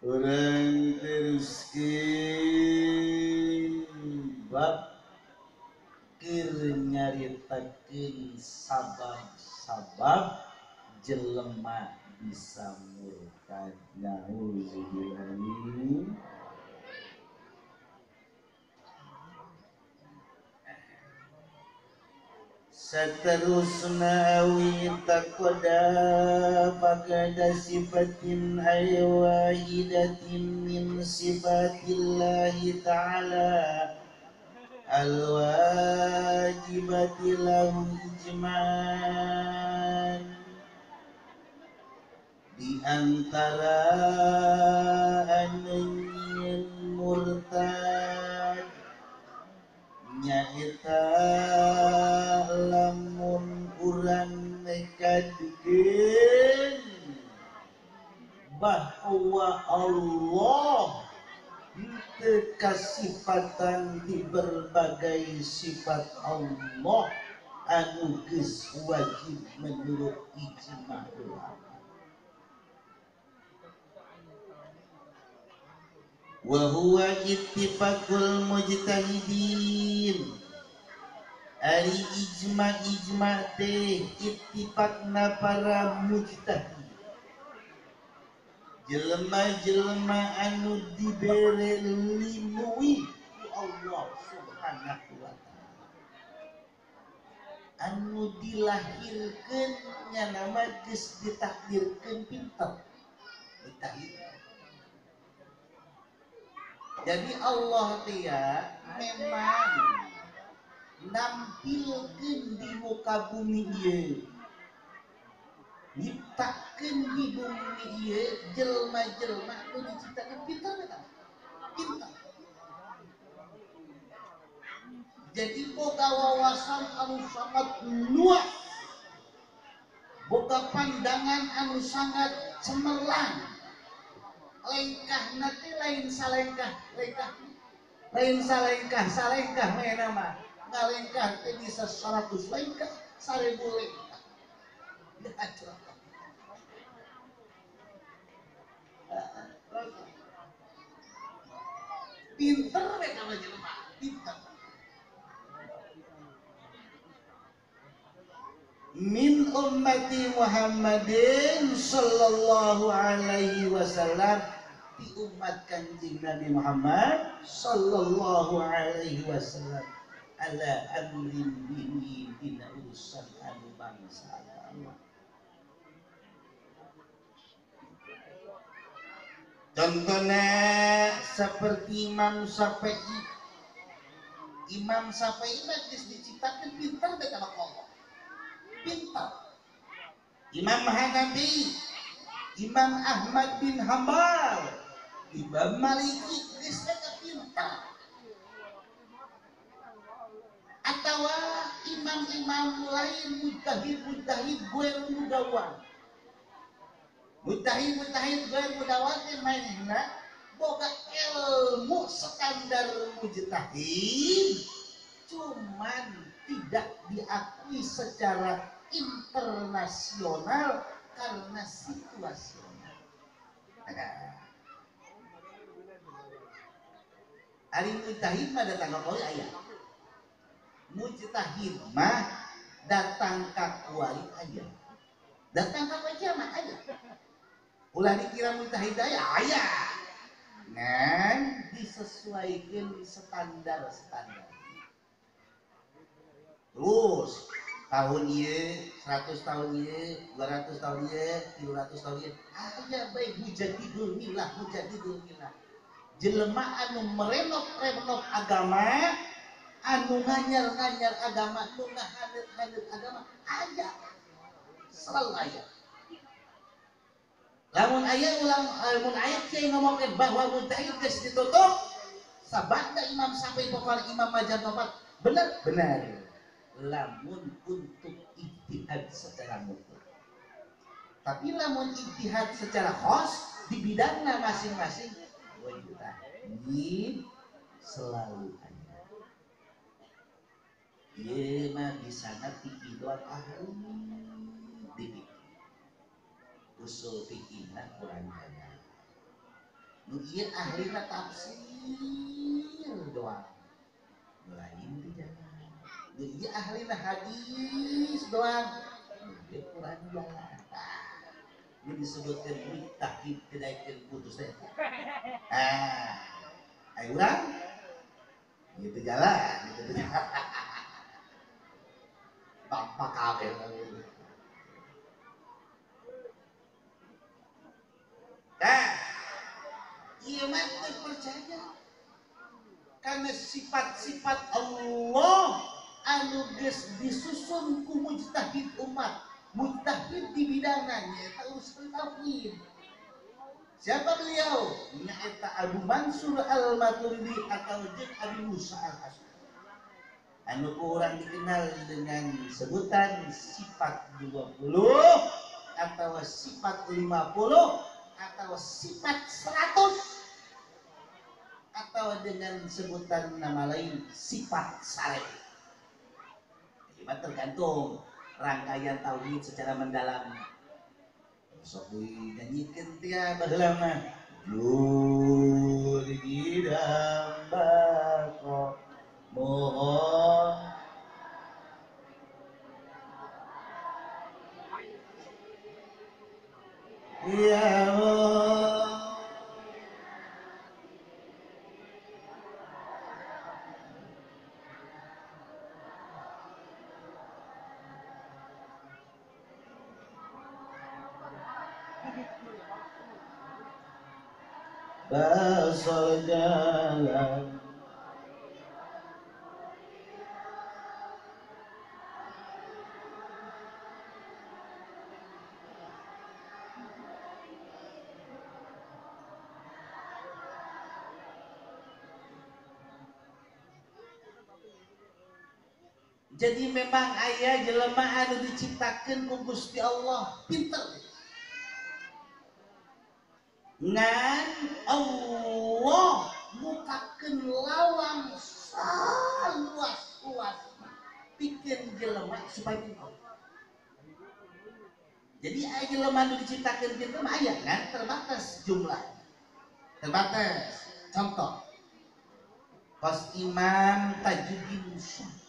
orang teruskin bab keur nyaritakeun sabab-sabab jelema bisa murtad nauzubillah Seterusna awi takoda Bagada sifatin ay wahidatin min sifatillahi ta'ala. Al-wajibati lahu ijman Di antara ananyin murtad Nyaita lamun nekadikeun bahwa Allah kasifatan di berbagai sifat Allah. Anu geus wajib menurut ijma wa huwa ittifaqul mujtahidin ari ijma ijma teh ittifaqna para mujtahid. Jelema-jelema anu dibere limui ku Allah subhanahu wa ta'ala. Anu dilahirkeun nya nama geus ditakdirkeun pinter. Mujtahid jadi Allah dia memang nampilkan di muka bumi ieu nyiptakeun di bumi ieu jelma-jelma. Nu diciptakeun pintar eta pintar. Jadi boga wawasan anu sangat luas. Boga pandangan anu sangat cemerlang. Lengkah nanti lain salengkah. Lengkah. Lain salengkah salengkah nama ngalengkah teh bisa 100 lengkah seribu lengkah pinter mereka menjelma pinter. Min ummati Muhammadin sallallahu alaihi wasallam di umat kanjeng Nabi Muhammad sallallahu alaihi wasallam ala amrin bihi dina urusan anu bangsa agama. Contohnya seperti Imam Syafi'i. Imam Syafi'i geus diciptakeun pintar kana Allah pintar Imam Hanafi Imam Ahmad bin Hambal Imam Maliki eta pintar atau imam-imam lain mujtahid-mujtahid gue mudawan mujtahid-mujtahid gue mudawan manehna boga ilmu standar mujtahid cuman tidak diakui secara internasional karena situasional. Ari mujtahid mah datang ka kowe aya. Mujtahid mah datang ka kuali aya. Datang ka kiamat aya. Ulah dikira mujtahid aya aya. Ngan disesuaikan standar-standar. Terus tahun iya, 100 tahun iya, 200 tahun iya, 300 tahun iya. Aja baik mujadidul milah, mujadidul milah. Jelema anu merenov-renov agama, anu nganyar-nganyar agama, anu ngahadir-hadir agama, aja. Selalu aja. Lamun ayat ulang, lamun ayat saya ngomongin bahwa mujtahid geus ditutup, sabanda imam sampai pokoknya imam majan topat, benar? Benar lamun untuk ijtihad secara mutlak. Tapi lamun ijtihad secara khos di bidangnya masing-masing wajib selalu ada. Bisa nanti doang ahli. Di usul fikihna kurang banyak. nu ieu ahlina tafsir doang. Lain di jalan nu ieu ahlina hadis doang. Nu ieu Quran jalan ini disebutkan mujtahid kedaikan putus teh ah ayo urang gitu jalan gitu jalan bapak kabel Nah, iya mah percaya. Karena sifat-sifat Allah anu geus disusun ku mujtahid umat. Mujtahid di bidangannya terus tauhid. Siapa beliau? Nyaeta Abu Mansur Al-Maturidi atau Jin Abi Musa Al-Asy'ari anu kurang dikenal dengan sebutan sifat 20 atau sifat 50 atau sifat 100 atau dengan sebutan nama lain sifat saleh. Jadi tergantung rangkaian tauhid secara mendalam. Sok dinyanyikan tia baheula mah. Jul jadi memang ayah jelema anu diciptakan ku Gusti Allah. Pinter. Ngan Allah mukakan lawang saluas-luas bikin jelema supaya pinter. Jadi ayah jelema anu diciptakan pinter mah ayah kan? Terbatas jumlah. Terbatas. Contoh. Pas Imam Tajuddin Syah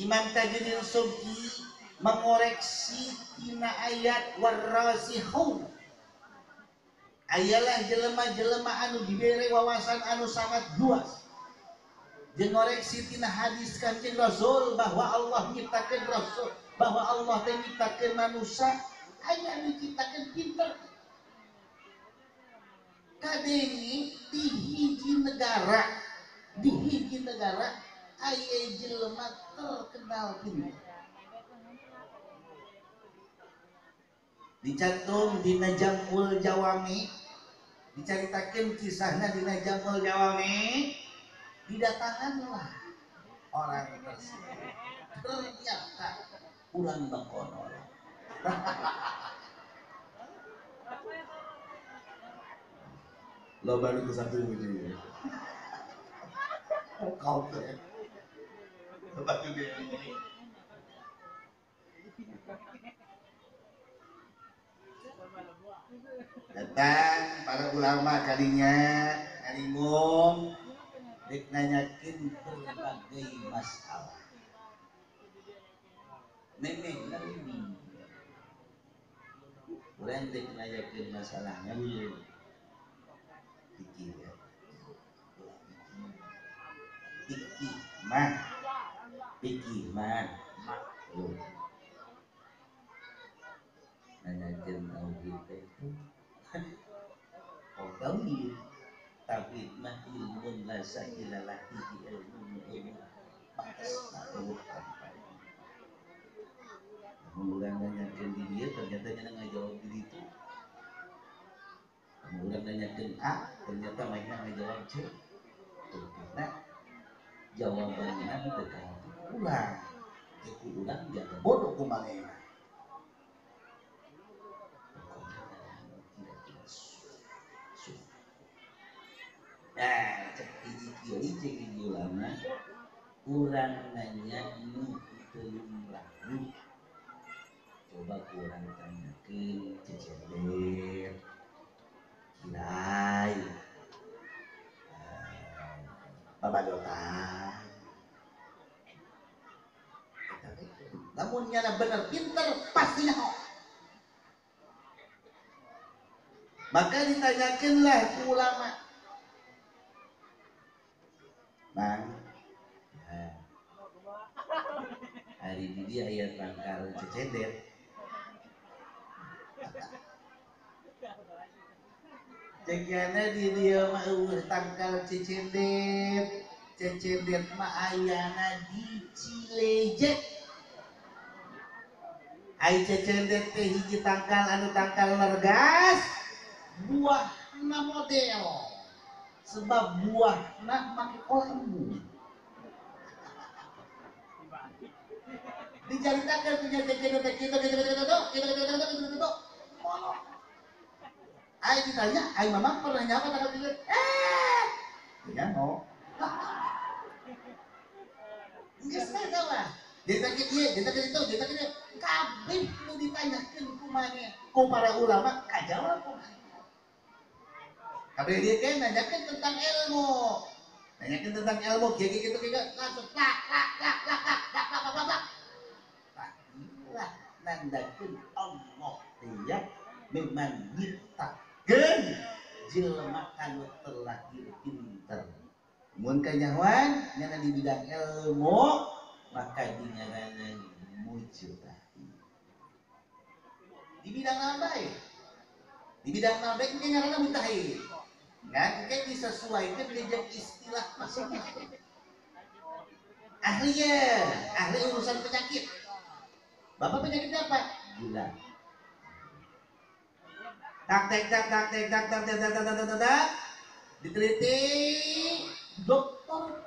Imam Tajuddin Subki mengoreksi tina ayat warasihun ayalah jelema-jelema anu diberi wawasan anu sangat luas. Jeung ngoreksi tina hadis kanjeng Rasul bahwa Allah nyiptakeun Rasul bahwa Allah teh nyiptakeun manusia aya anu nyiptakeun pinter. Kadenge di hiji negara di hiji negara ayah jelema terkenal pinter dicantum di Najamul Jawami diceritakan kisahnya di Najamul Jawami didatanganlah orang tersebut. Ternyata kurang bakonol lo baru ke satu ini kau tuh Bapak juga ini. Datang para ulama kalinya ngalimung dek nanyakin berbagai masalah. Nenek ini. Kurang dek nanyakin masalahnya. Pikir ya. Pikir man maklum Nanajan tauhid itu. Tauhid mah ilmun la sa'ila lahihi ilmu ilmu maklum Kemudian nanyakan di dia ternyata dia diri itu Kemudian nanyakan A ternyata mainnya ngajawab C. Nah jawabannya Ulang, ku urang jaga bodoh ku Nah, cek hiji ini cek hiji lama, kurang nanya ini belum lalu Coba kurang tanyakan cecer kirai, babadota. Namun nyana bener pinter pastinya kok maka ditanyakanlah ulama. Bang. Nah, hari ini dia ayat tangkal cecender. Jekana di dia mau tangkal cecendet cecendet mah ayana di teh hiji tangkal anu tangkal lergas buah na model sebab buah na maki kolbu diceritakan punya kita kita kita Ayo ditanya, ayo mama pernah nyapa tanggal tiga? Eh, kita no. kita kita lah. Jadi kita kita, jadi kita kita, jadi kita kita. Kabeh lu ditanyakan kumanya. Ku para ulama, kajawab kumanya. Kabeh dia kan nanyakan tentang ilmu. Nanyakan tentang ilmu, kayak gitu kayak langsung lak lak lak lak lak lak lak lak lak. Nah, inilah nandakan Allah dia memang nyipta gen jelema anu terlahir pinter mun kanyawan nyana di bidang ilmu maka dinyananan mujtahid di bidang apa ya di bidang apa itu nyana mujtahid kan kayak disesuaikan dengan istilah masing-masing ahli ya ahli urusan penyakit bapak penyakit apa gula tak tak tak tak tak tak tak tak tak tak tak tak diteliti dokter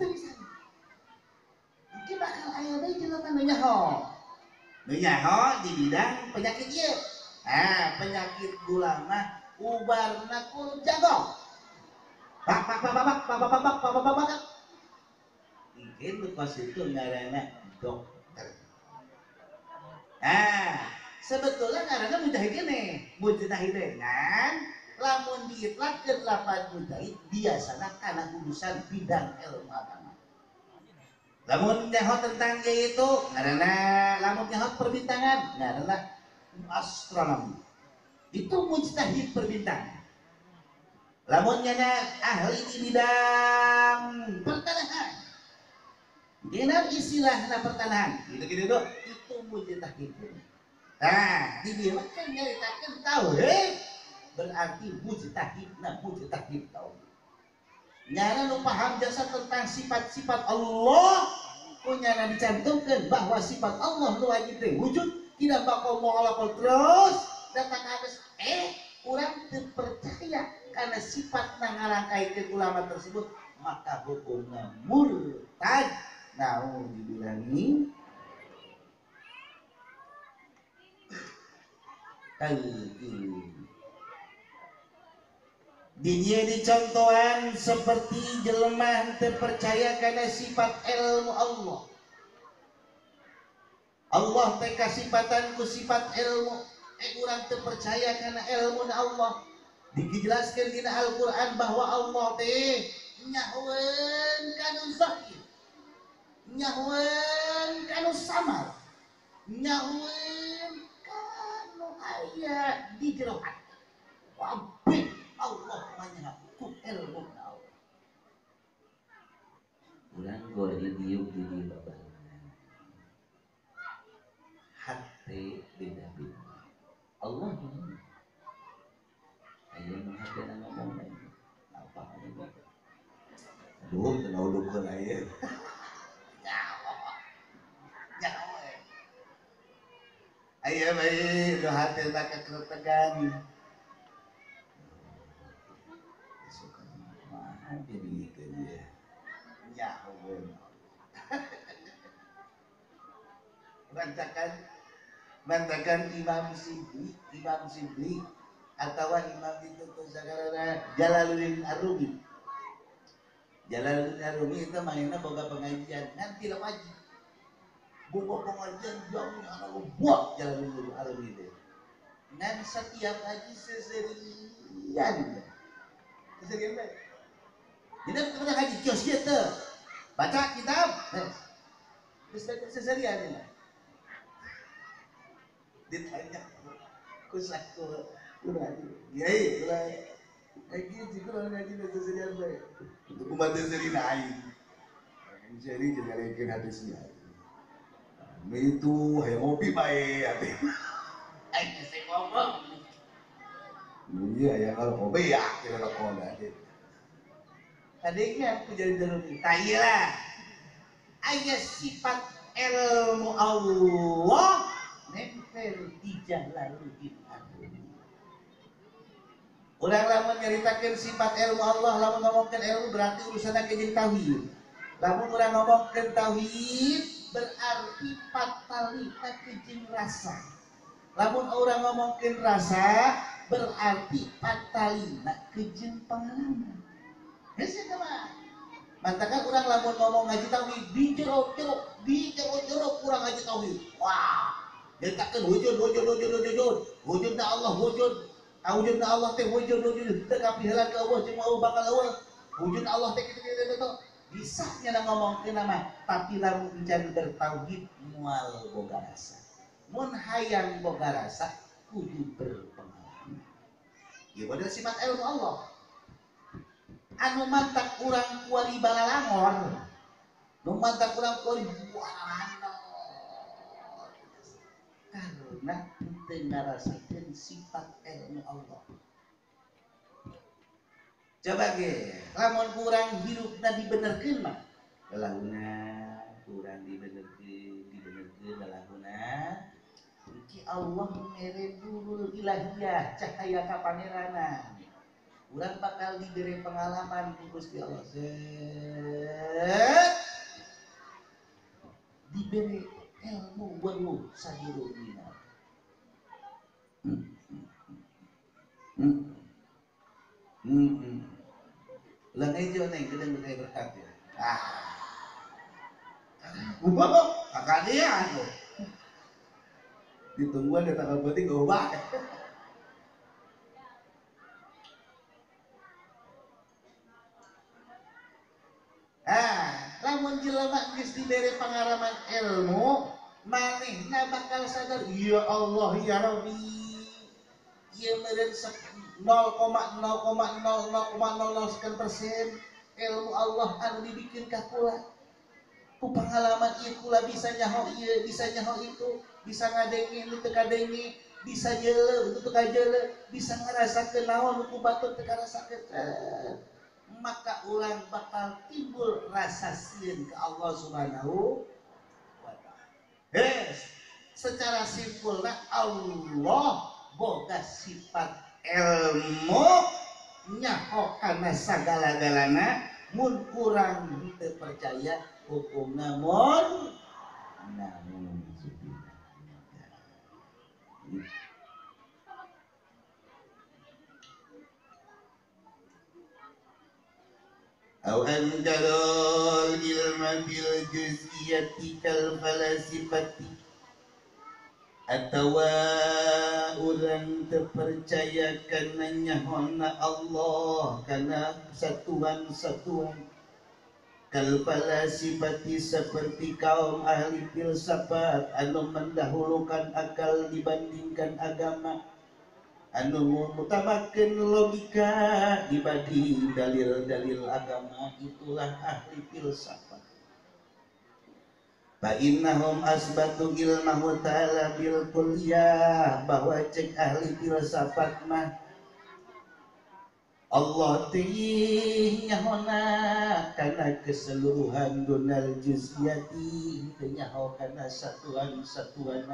tulisan bakal ayah deh jelasan nyaho nyaho di bidang penyakit ya ah penyakit gula mah ubarna kul jago pak pak pak pak pak pak pak pak pak pak pak mungkin lepas itu ngarana dokter ah sebetulnya karena mujahid ini mujahid dengan lamun diitlakkan lapan mujahid biasanya karena urusan bidang ilmu agama lamun nyaho tentang itu karena lamun nyaho perbintangan karena astronomi itu mujtahid perbintangan. Lamun nyana ahli di bidang pertanahan. Dengan istilah pertanahan. Gitu-gitu itu mujtahid Nah, dibilang nyeritakan tauhid. Berarti mujtahid nah mujtahid tauhid. Nyana nu paham jasa tentang sifat-sifat Allah. Punya dicantumkan bahwa sifat Allah nu wajib wujud. Tidak bakal mau terus. Datang habis eh kurang terpercaya karena sifat nangarangkai ke ulama tersebut. Maka hukumnya murtad. Nah dibilangi Dinya dicontohan seperti jelema terpercaya karena sifat ilmu Allah. Allah teka sifatan ku sifat ilmu. Eh kurang terpercaya karena ilmu Allah. Dijelaskan di Al-Quran bahwa Allah teh nyahwan kanu zahir. Nyahwan kanu samar. Nyahwan aya di jero hati. Allah menyapu ilmu. Allah bulan gor didiuk di bawah. Hati beda beda. Allah ayo mengerti anak momen apa ini Duh, kenal dukun aja. Ayo bayi, hati tak kekeretegan. Itu dia? Nyahun. Bantakan, bantakan Imam Sibli, Imam Sibli, atau Imam itu sekarang Jalaluddin Arumi. Jalaluddin Arumi itu mainnya boga pengajian, nanti lo wajib bunga pengajian jamnya anak buat dulu alam ini dan setiap haji seseri keserian keserian baik jadi kita haji kios kita baca kitab terus keserian ini. Ditanya kusak ku kurang kiai ngaji keserian baik untuk jadi jadi lagi hadisnya itu hayang ngopi baik hati ngomong iya ya kalau ngopi ya kira kira adiknya aku jadi jalur tanya lah ayat sifat ilmu Allah nempel di jalan Orang lama nyeritakan sifat ilmu Allah, lama ngomongkan ilmu berarti urusan jadi tauhid. Lamun orang ngomongkan tauhid, berarti fatalita kejeng rasa. Lamun orang ngomongin rasa berarti fatalina kejeng pengalaman Hese teman Mantakan orang lamun ngomong ngaji tauhid di jeruk-jeruk, di jeruk-jeruk kurang ngaji tauhid. Wah, takkan wujud, wujud, wujud, wujud, wujud. Na Allah, wujud. Na Allah teh wujud, wujud. Teka pihalan ke Allah, cuma Allah bakal Allah. Wujud na Allah teh gitu, gitu, gitu bisa nyana ngomong ke nama tapi lamun bicara bertauhid mual boga rasa mun hayang boga rasa kudu berpengalaman ya pada sifat ilmu Allah anu mantak kurang kuari balalangor nu mantak kurang kuari karena ente ngarasakeun sifat ilmu Allah. Coba ge lamun kurang hirup na dibenerkeun mah. Lalahuna kurang dibenerkeun dibenerkeun lalahuna Iki Allah mere dulu ilahiyah cahaya kapaneranan Urang bakal diberi pengalaman ku Gusti Allah. Set. Diberi ilmu walu sahiru dina. Hmm. Hmm. Hmm. hmm. Lang hijau neng, kita berkait berkat ya. Ah. Ubah, kakak dia tuh. Ditungguan di tanggal penting gak ubah. Ah, lamun jelema geus diberi pengalaman ilmu, manehna bakal sadar, ya Allah ya Rabbi. Ieu meureun 0,0,00,00 sekian persen ilmu Allah anu dibikin kakula ku pengalaman ieu kula bisa nyaho ieu bisa nyaho itu bisa ngadengi nu teu kadengi bisa jeule nu teu kajeule bisa ngarasakeun naon ku batur teu karasakeun maka orang bakal timbul rasa sieun ke Allah Subhanahu wa taala. Yes, secara simpulnya Allah boga sifat ilmu nyaho karena segala-galana mun kurang kita percaya hukum namun namun أو أنزل العلم بالجزئية كالفلاسفة atau orang terpercaya karena hona Allah karena satuan-satuan kalpala sifati seperti kaum ahli filsafat anu mendahulukan akal dibandingkan agama anu mutamakan logika dibanding dalil-dalil agama itulah ahli filsafat. Fa'innahum asbatu ilmahu ta'ala bil kuliah bahwa cek ahli filsafat mah Allah tinyahona karena keseluruhan dunal juziyati tinyaho karena satuan-satuan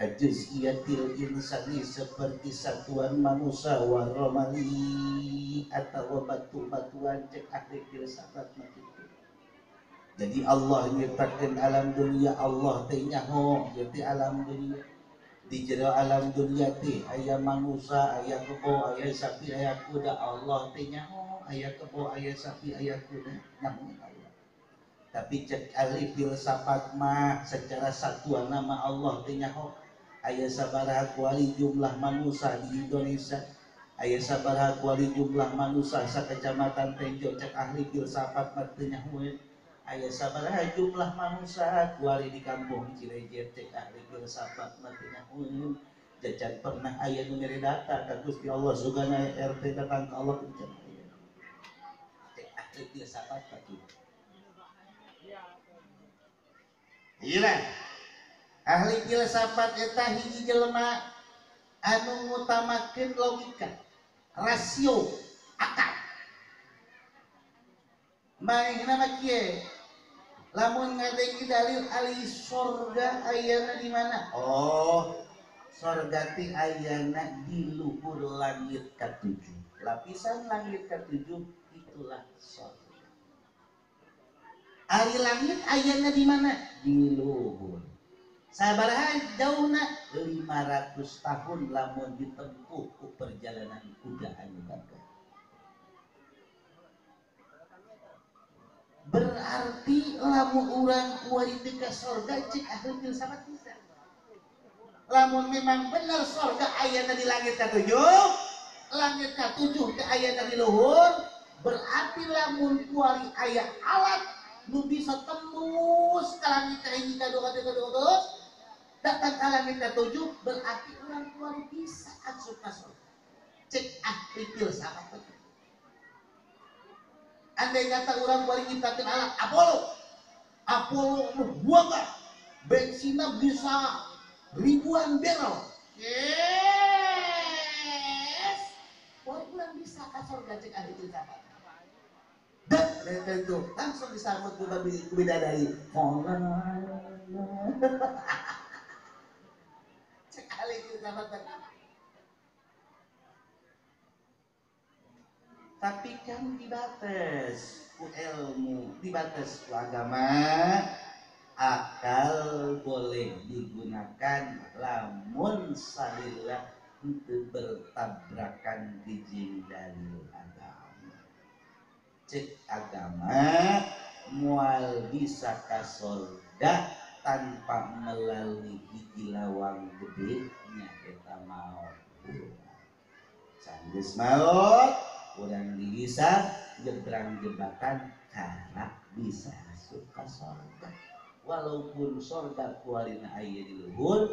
kajuz'iyatil insani seperti satuan manusia waromali atau batu-batuan cek ahli filsafat mah jadi Allah nyiptakan alam dunia Allah teh nyaho jadi alam dunia. Di jero alam dunia teh ayah manusia ayah kebo ayah sapi ayah kuda Allah teh nyaho ayah kebo ayah sapi ayah kuda nyaho Allah. Tapi cek alif filsafat mah secara satuan nama Allah teh nyaho ayah sabaraha kuali jumlah manusia di Indonesia. Ayah sabar kuali jumlah manusia sa kecamatan Tenjo cek ahli filsafat matenya huet Ayah sabar jumlah manusia kuali di kampung Cilejer cek ahli filsafat matenya huet jajan pernah ayah numeri data ka Gusti Allah sugana RT datang ke Allah cek ahli filsafat kaki Iya ahli filsafat eta hiji jelema anu ngutamakeun logika rasio akal. Main nama kie lamun ngadeki dalil ali sorga ayana di mana? Oh sorga ti ayana di luhur langit ketujuh. Lapisan langit ketujuh itulah sorga. Ari langit ayana di mana? Di luhur sabaraha jauhna 500 tahun lamun ditempuh ku perjalanan kuda anu gagah berarti lamun orang kuari ke sorga cek ahli filsafat bisa lamun memang benar sorga ayana di langit ketujuh langit ketujuh ke ayana di luhur. Berarti lamun kuari ayah alat nu bisa tembus ke langit ke ini kedua kedua kedua datang ke langit ketujuh berarti orang tua bisa asup ke surga cek ahli filsafat betul andai kata orang tua nyiptakan alat Apollo Apollo buang bensinnya bisa ribuan barrel. Yes. Orang bisa ke surga cek ahli filsafat dan mereka itu langsung disambut ku bidadari sekali kita tapi kan dibatas ku ilmu dibatas ku agama akal boleh digunakan lamun salillah untuk bertabrakan di dalil agama. Cek agama mual bisa kasolda tanpa melalui gigi lawang gede kita mau sanggeus maut kurang bisa jebrang jebakan karena bisa suka sorga. Walaupun sorga kualina ayah di luhur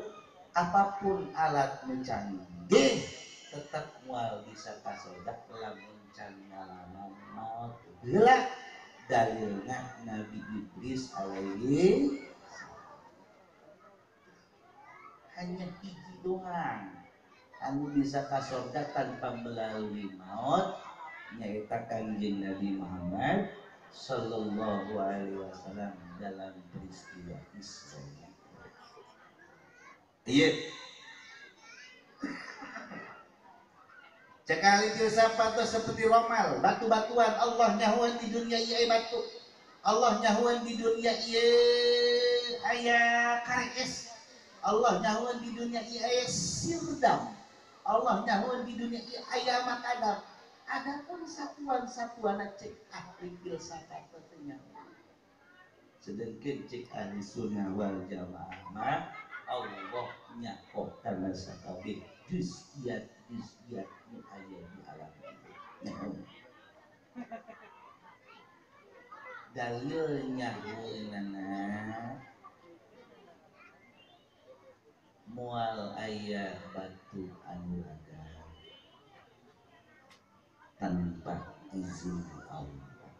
apa pun alat mencanggih tetap mual bisa kasorga lamun can ngalaman maut Bila dalilnya Nabi Idris alaihi hanya hiji doang anu bisa ka surga tanpa melalui maut nyaita kanjeng Nabi Muhammad Sallallahu Alaihi Wasallam dalam peristiwa Isra. Iya. Cekali filsafat seperti romal, batu-batuan Allah nyahuan di dunia iya batu. Allah nyahuan di dunia iya ayah kares Allah nyahuan di dunia iya sirdam. Allah nyahuan di dunia iya ayah makadam. Adapun satuan-satuan cek ahli filsafat tentunya. Sedangkan cek ahli sunnah wal jamaah mah Allah nyakok karena sakabe juz'iyat juz'iyat nu aya di alam ini. Dalilnya heunana mual ayah batu anu tanpa izin Allah.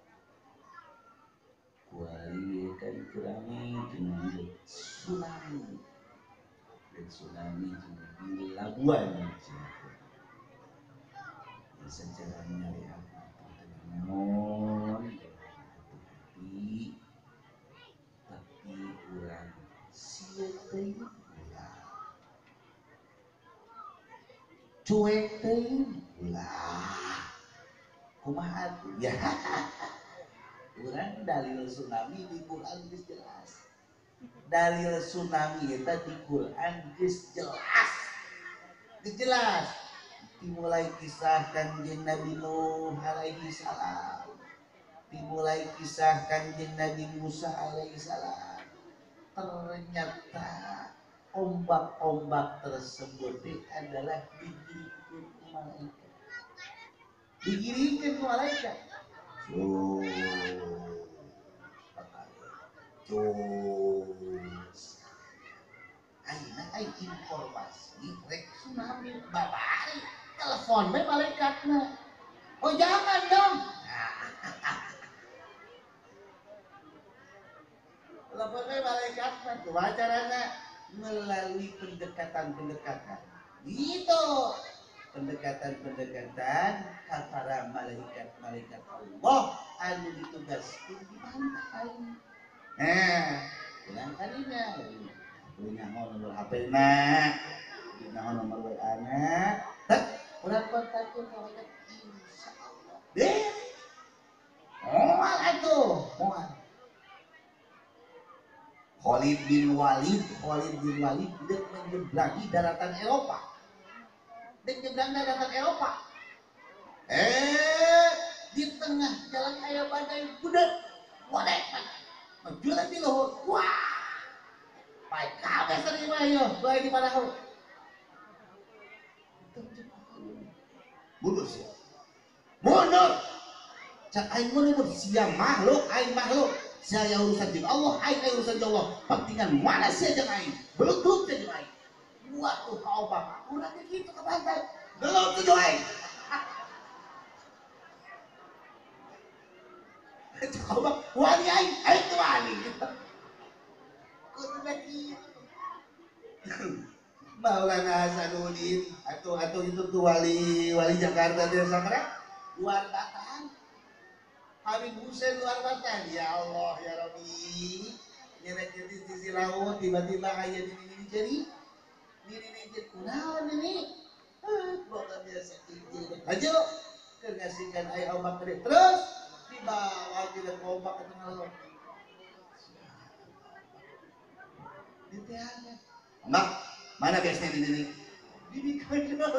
Kuali kan kurami dengan tsunami. Dan tsunami di Labuan sejarah nyari apa namun hati tapi kurang siete cuek lah. Kumaha ya. Quran dalil tsunami di Quran geus jelas. Dalil tsunami itu di Quran geus jelas. Geus jelas. Dimulai kisah kanjeng Nabi Nuh alaihi salam. Dimulai kisah kanjeng Nabi Musa alaihi salam. Ternyata ombak-ombak tersebut adalah diberikan malaikat digiringkan ke malaikat Cus. Cus. Aina ai informasi rek tsunami babari telepon me malaikatna. Oh jangan dong. Telepon me malaikatna kumaha carana melalui pendekatan-pendekatan. Gitu pendekatan-pendekatan kepada malaikat-malaikat Allah anu ditugaskan di pantai. Nah, bilang kalinya, punya nomor HP na, punya nomor WA na, tak udah kontakin malaikat insya Allah. Deh, mual itu, mual. Khalid bin Walid, Khalid bin Walid tidak menyeberangi daratan Eropa dan nyebrang daratan Eropa. Eh, di tengah jalan ayah badai budak, wadek, menjual di luhur, wah, baik kabe sering ayo, baik di mana Mundur sih. Mundur. Cak aing mundur siang makhluk, aing makhluk. Saya urusan jeung Allah, aing urusan jeung Allah. Pentingan mana sih jeung aing? Belum jeung aing buat tuh kau bapak. Udah gitu ke pantai belum tuh joy coba wali aing aing tuh wali. Kudu lagi. Maulana Hasanuddin atau atau itu tuh wali wali Jakarta dia sakra luar batang Habib Hussein luar batang ya Allah ya Rabbi. Nyeret di sisi laut tiba-tiba ayah di ini jadi diri ini kunaon ini. Boga biasa izin aja kengasihkan ayah ombak gede terus dibawa kita ke ombak ke tengah laut. Mak mana biasanya di sini? Di kandang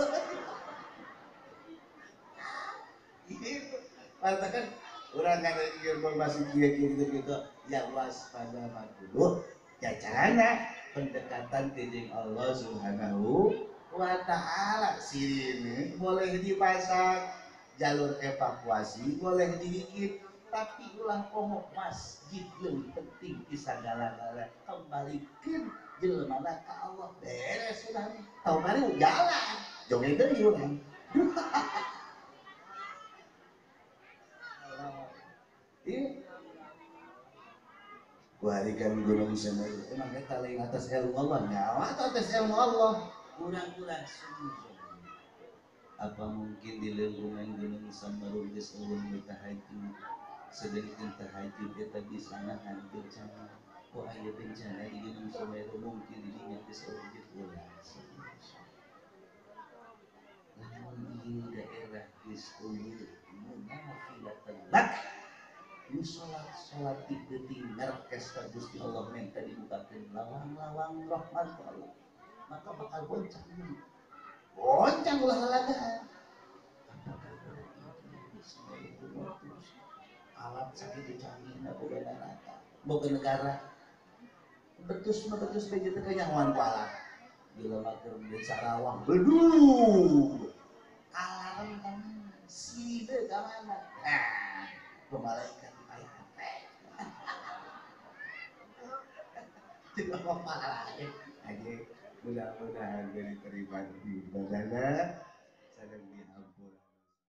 gitu katakan orang kan informasi kia gitu gitu ya waspada makhluk ya caranya pendekatan ke Allah Subhanahu wa taala. Sini boleh dipasang jalur evakuasi boleh dibikin tapi ulang komo masjid lebih penting kisah galak-galak. Kembalikan jelmana ke Allah. Beres sudah tahu jalan. Joget deui urang Iya, Warikan gunung Semeru. Emang kita lain atas ilmu Allah. Nyawa atas ilmu Allah? Kurang-kurang sungguh. Apa mungkin di lingkungan gunung Semeru di seluruh tahajud sedangkan tahajud kita di sana hancur sama. Kok ada bencana di gunung Semeru mungkin dilihat di seluruh ulah. Namun di daerah di munafilatan lak ini sholat sholat di detik merkes Gusti Allah minta dibukakan. Lawang-lawang rahmat Allah. Maka bakal boncang boncang ulah lalagaan alat sakit dicanggih na boga neraka boga negara. Betus na betus begitu kenyawan pala bila maker di Sarawang bedu alarm ke mana side ke mana nah mudah-mudahan diterima di sedang di